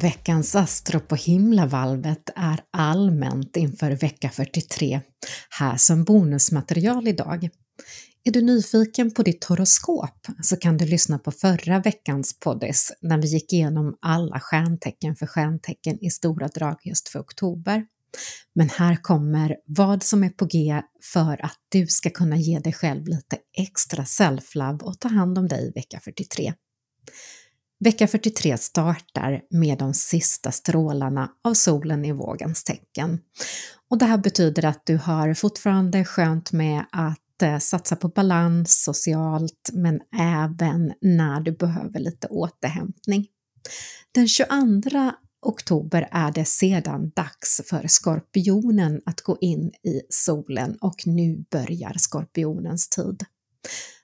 Veckans astro på himlavalvet är allmänt inför vecka 43, här som bonusmaterial idag. Är du nyfiken på ditt horoskop så kan du lyssna på förra veckans poddis när vi gick igenom alla stjärntecken för stjärntecken i stora drag just för oktober. Men här kommer vad som är på G för att du ska kunna ge dig själv lite extra self-love och ta hand om dig vecka 43. Vecka 43 startar med de sista strålarna av solen i vågens tecken. Och det här betyder att du har fortfarande skönt med att eh, satsa på balans socialt men även när du behöver lite återhämtning. Den 22 oktober är det sedan dags för skorpionen att gå in i solen och nu börjar skorpionens tid.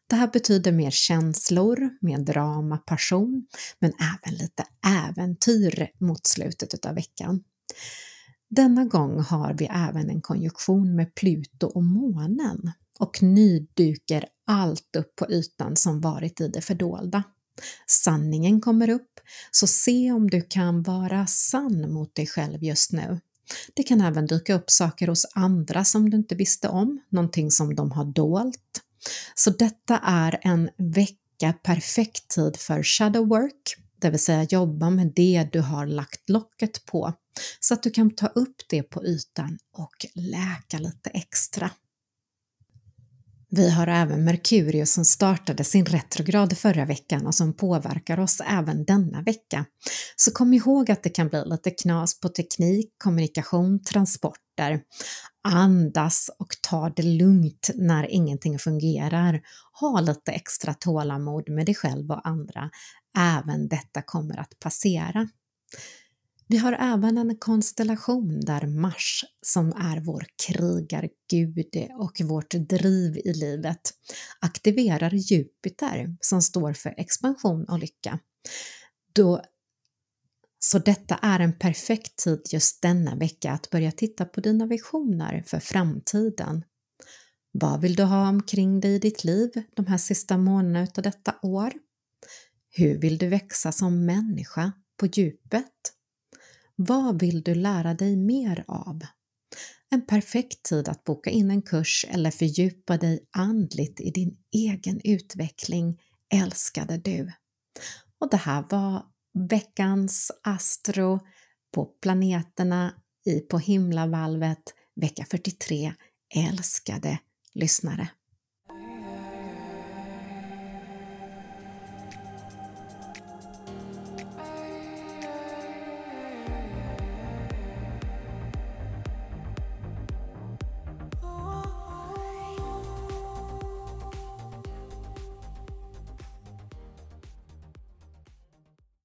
Det här betyder mer känslor, mer drama, passion, men även lite äventyr mot slutet av veckan. Denna gång har vi även en konjunktion med Pluto och månen och nu dyker allt upp på ytan som varit i det fördolda. Sanningen kommer upp, så se om du kan vara sann mot dig själv just nu. Det kan även dyka upp saker hos andra som du inte visste om, någonting som de har dolt, så detta är en vecka perfekt tid för shadow work, det vill säga jobba med det du har lagt locket på så att du kan ta upp det på ytan och läka lite extra. Vi har även Merkurius som startade sin retrograd förra veckan och som påverkar oss även denna vecka. Så kom ihåg att det kan bli lite knas på teknik, kommunikation, transporter. Andas och ta det lugnt när ingenting fungerar. Ha lite extra tålamod med dig själv och andra. Även detta kommer att passera. Vi har även en konstellation där Mars, som är vår krigargud och vårt driv i livet, aktiverar Jupiter som står för expansion och lycka. Då så detta är en perfekt tid just denna vecka att börja titta på dina visioner för framtiden. Vad vill du ha omkring dig i ditt liv de här sista månaderna utav detta år? Hur vill du växa som människa på djupet? Vad vill du lära dig mer av? En perfekt tid att boka in en kurs eller fördjupa dig andligt i din egen utveckling, älskade du. Och det här var veckans astro på planeterna i på himlavalvet vecka 43, älskade lyssnare.